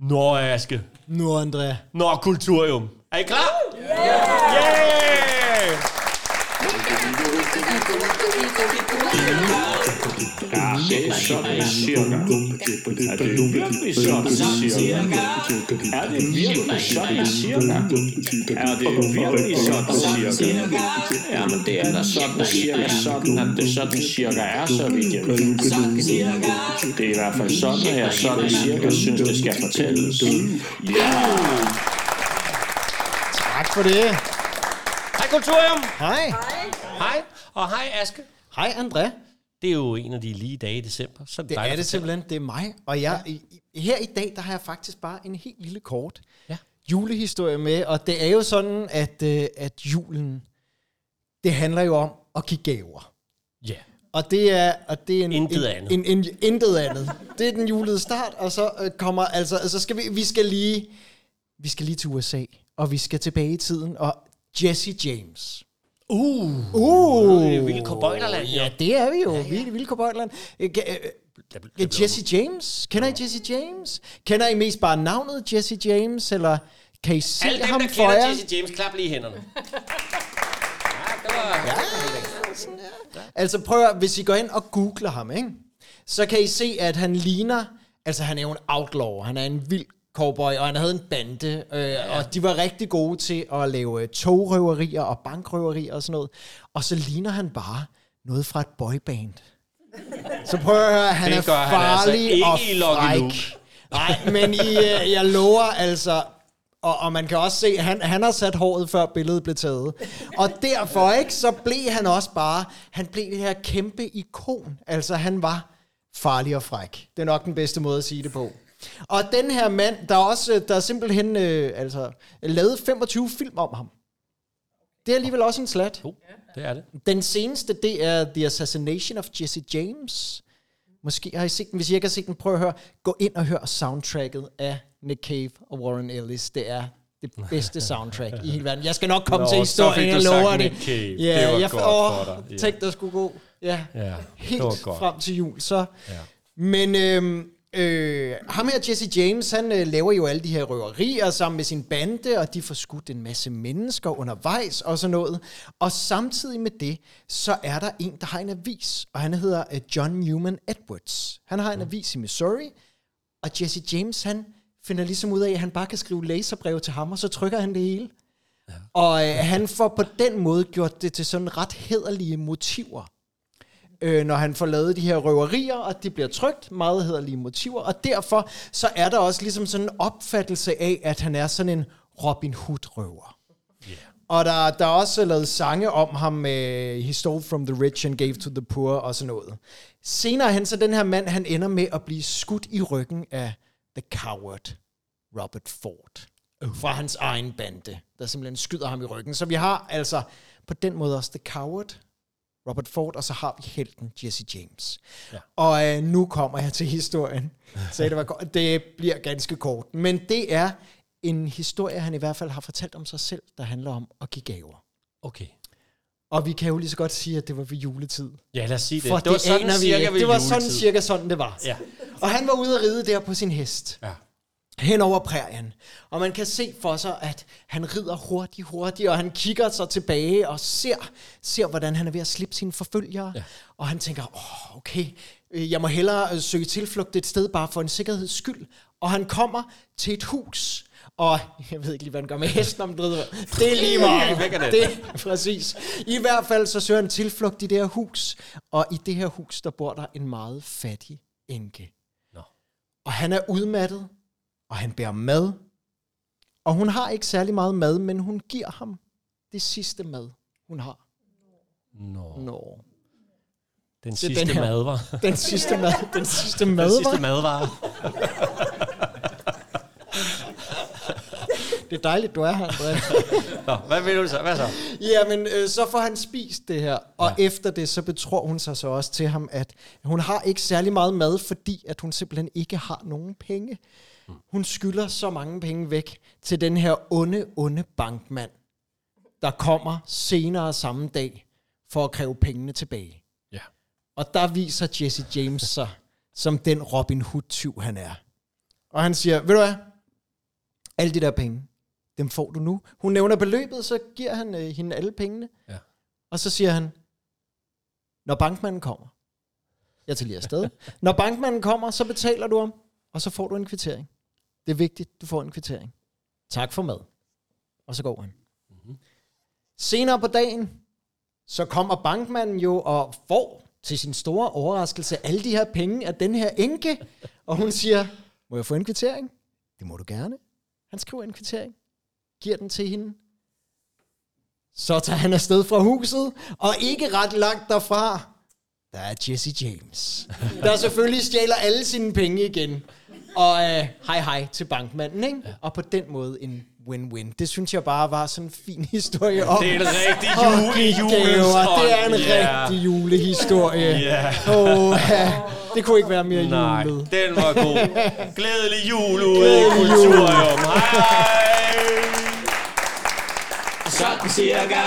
Nå, Aske. Nu, André. Nå, Kulturium. Er I klar? Yeah! yeah! Sådan cirka. Er det virkelig sådan cirka? Er det virkelig sådan cirka? Er det virkelig sådan cirka? Ja, men det er da sådan cirka sådan, at det sådan cirka er, så vidt jeg ved. Det er i hvert fald sådan, at jeg sådan cirka synes, det skal fortælles. Ja! Tak for det. Hej, Kulturium. Hej. Hej. Og hej, Aske. Hej, André. Det er jo en af de lige dage i december. Så Det er det simpelthen. Det er mig. Og jeg, i, i- her i dag, der har jeg faktisk bare en helt lille kort Ja. julehistorie med. Og det er jo sådan, at, øh, at julen, det handler jo om at give gaver. Ja. Og det er, og det er en, Intet en, andet. En, en, intet andet. Det er den julede start, og så øh, kommer, altså, altså skal vi, vi skal lige, vi skal lige til USA, og vi skal tilbage i tiden, og Jesse James. Uh. Uh, Det er vilde cowboyderland, jo. Ja, det er vi jo. Ja, ja. Vilde, vilde. Øh, Jesse James. Kender I Jesse James? Kender I mest bare navnet Jesse James, eller kan I se Alle dem, ham der for kender jer? Jesse James, klap lige hænderne. Ja, det var... Ja. Altså prøv at, hvis I går ind og googler ham, ikke? så kan I se, at han ligner, altså han er jo en outlaw, han er en vild cowboy, og han havde en bande, øh, ja. og de var rigtig gode til at lave øh, togrøverier og bankrøverier og sådan noget. Og så ligner han bare noget fra et boyband. Så prøv at høre, han Det er gør han altså farlig ikke og fræk. Nej, men I, øh, jeg lover altså, og, og man kan også se, at han, han har sat håret, før billedet blev taget. Og derfor ikke, så blev han også bare, han blev det her kæmpe ikon. Altså han var farlig og fræk. Det er nok den bedste måde at sige det på. Og den her mand, der er også, der er simpelthen øh, altså, lavet 25 film om ham. Det er alligevel også en slat. Jo, det er det. Den seneste, det er The Assassination of Jesse James. Måske har I set den. Hvis I ikke har set den, prøv at høre. Gå ind og hør soundtracket af Nick Cave og Warren Ellis. Det er det bedste soundtrack i hele verden. Jeg skal nok komme Nå, til historien, jeg lover det. Ja, Det var jeg, godt åh, for dig. Tænk, der skulle gå. Ja, det helt godt. frem til jul. Så. Ja. Men øhm, øh, ham her, Jesse James, han øh, laver jo alle de her røverier sammen med sin bande, og de får skudt en masse mennesker undervejs og sådan noget. Og samtidig med det, så er der en, der har en avis, og han hedder øh, John Newman Edwards. Han har en avis i Missouri, og Jesse James, han finder ligesom ud af, at han bare kan skrive laserbrev til ham, og så trykker han det hele. Ja. Og øh, han får på den måde gjort det til sådan ret hederlige motiver øh, når han får lavet de her røverier, og det bliver trygt, meget hederlige motiver, og derfor så er der også ligesom sådan en opfattelse af, at han er sådan en Robin Hood-røver. Yeah. Og der, der er også lavet sange om ham med He stole from the rich and gave to the poor og sådan noget. Senere hen, så den her mand, han ender med at blive skudt i ryggen af The Coward, Robert Ford, fra hans egen bande, der simpelthen skyder ham i ryggen. Så vi har altså på den måde også The Coward, Robert Ford, og så har vi helten Jesse James. Ja. Og øh, nu kommer jeg til historien. Så det, var, godt. det bliver ganske kort. Men det er en historie, han i hvert fald har fortalt om sig selv, der handler om at give gaver. Okay. Og vi kan jo lige så godt sige, at det var ved juletid. Ja, lad os sige det. For det var sådan vi cirka ved Det var sådan cirka sådan, det var. Ja. Og han var ude at ride der på sin hest. Ja. Hen over prærien. Og man kan se for sig, at han rider hurtigt, hurtigt, og han kigger sig tilbage og ser, ser hvordan han er ved at slippe sine forfølgere. Ja. Og han tænker, åh, okay, øh, jeg må hellere øh, søge tilflugt et sted bare for en sikkerheds skyld. Og han kommer til et hus, og jeg ved ikke lige, hvad han gør med hesten om drider. Det er lige meget. Er det. det præcis. I hvert fald så søger han tilflugt i det her hus, og i det her hus, der bor der en meget fattig enke. Nå. Og han er udmattet, og han bærer mad. Og hun har ikke særlig meget mad, men hun giver ham det sidste mad, hun har. Nå. Nå. Den Så sidste den her- mad var. Den sidste mad, den sidste Den mad, sidste var. madvare. Det er dejligt, du er her, Andreas. Nå, hvad vil du så? Hvad så? Jamen, øh, så får han spist det her, og ja. efter det, så betror hun sig så også til ham, at hun har ikke særlig meget mad, fordi at hun simpelthen ikke har nogen penge. Hun skylder så mange penge væk til den her onde, onde bankmand, der kommer senere samme dag for at kræve pengene tilbage. Ja. Og der viser Jesse James sig som den Robin Hood-tyv, han er. Og han siger, ved du hvad, alle de der penge, dem får du nu. Hun nævner beløbet, så giver han øh, hende alle pengene. Ja. Og så siger han, når bankmanden kommer, jeg tager lige afsted. Når bankmanden kommer, så betaler du ham, og så får du en kvittering. Det er vigtigt, du får en kvittering. Tak for mad. Og så går han. Mm-hmm. Senere på dagen, så kommer bankmanden jo og får til sin store overraskelse alle de her penge af den her enke. Og hun siger, må jeg få en kvittering? Det må du gerne. Han skriver en kvittering, giver den til hende. Så tager han afsted fra huset, og ikke ret langt derfra, der er Jesse James. Der selvfølgelig stjæler alle sine penge igen. Og øh, hej hej til bankmanden, ikke? Ja. Og på den måde en win-win. Det synes jeg bare var sådan en fin historie om. Det er en rigtig jule, gaver. Det er en. Ja. rigtig julehistorie. Ja. Åh, ja. Det kunne ikke være mere Nej, julet. den var god. Glædelig jul ude i. Kulturium. Hej! Sådan cirka.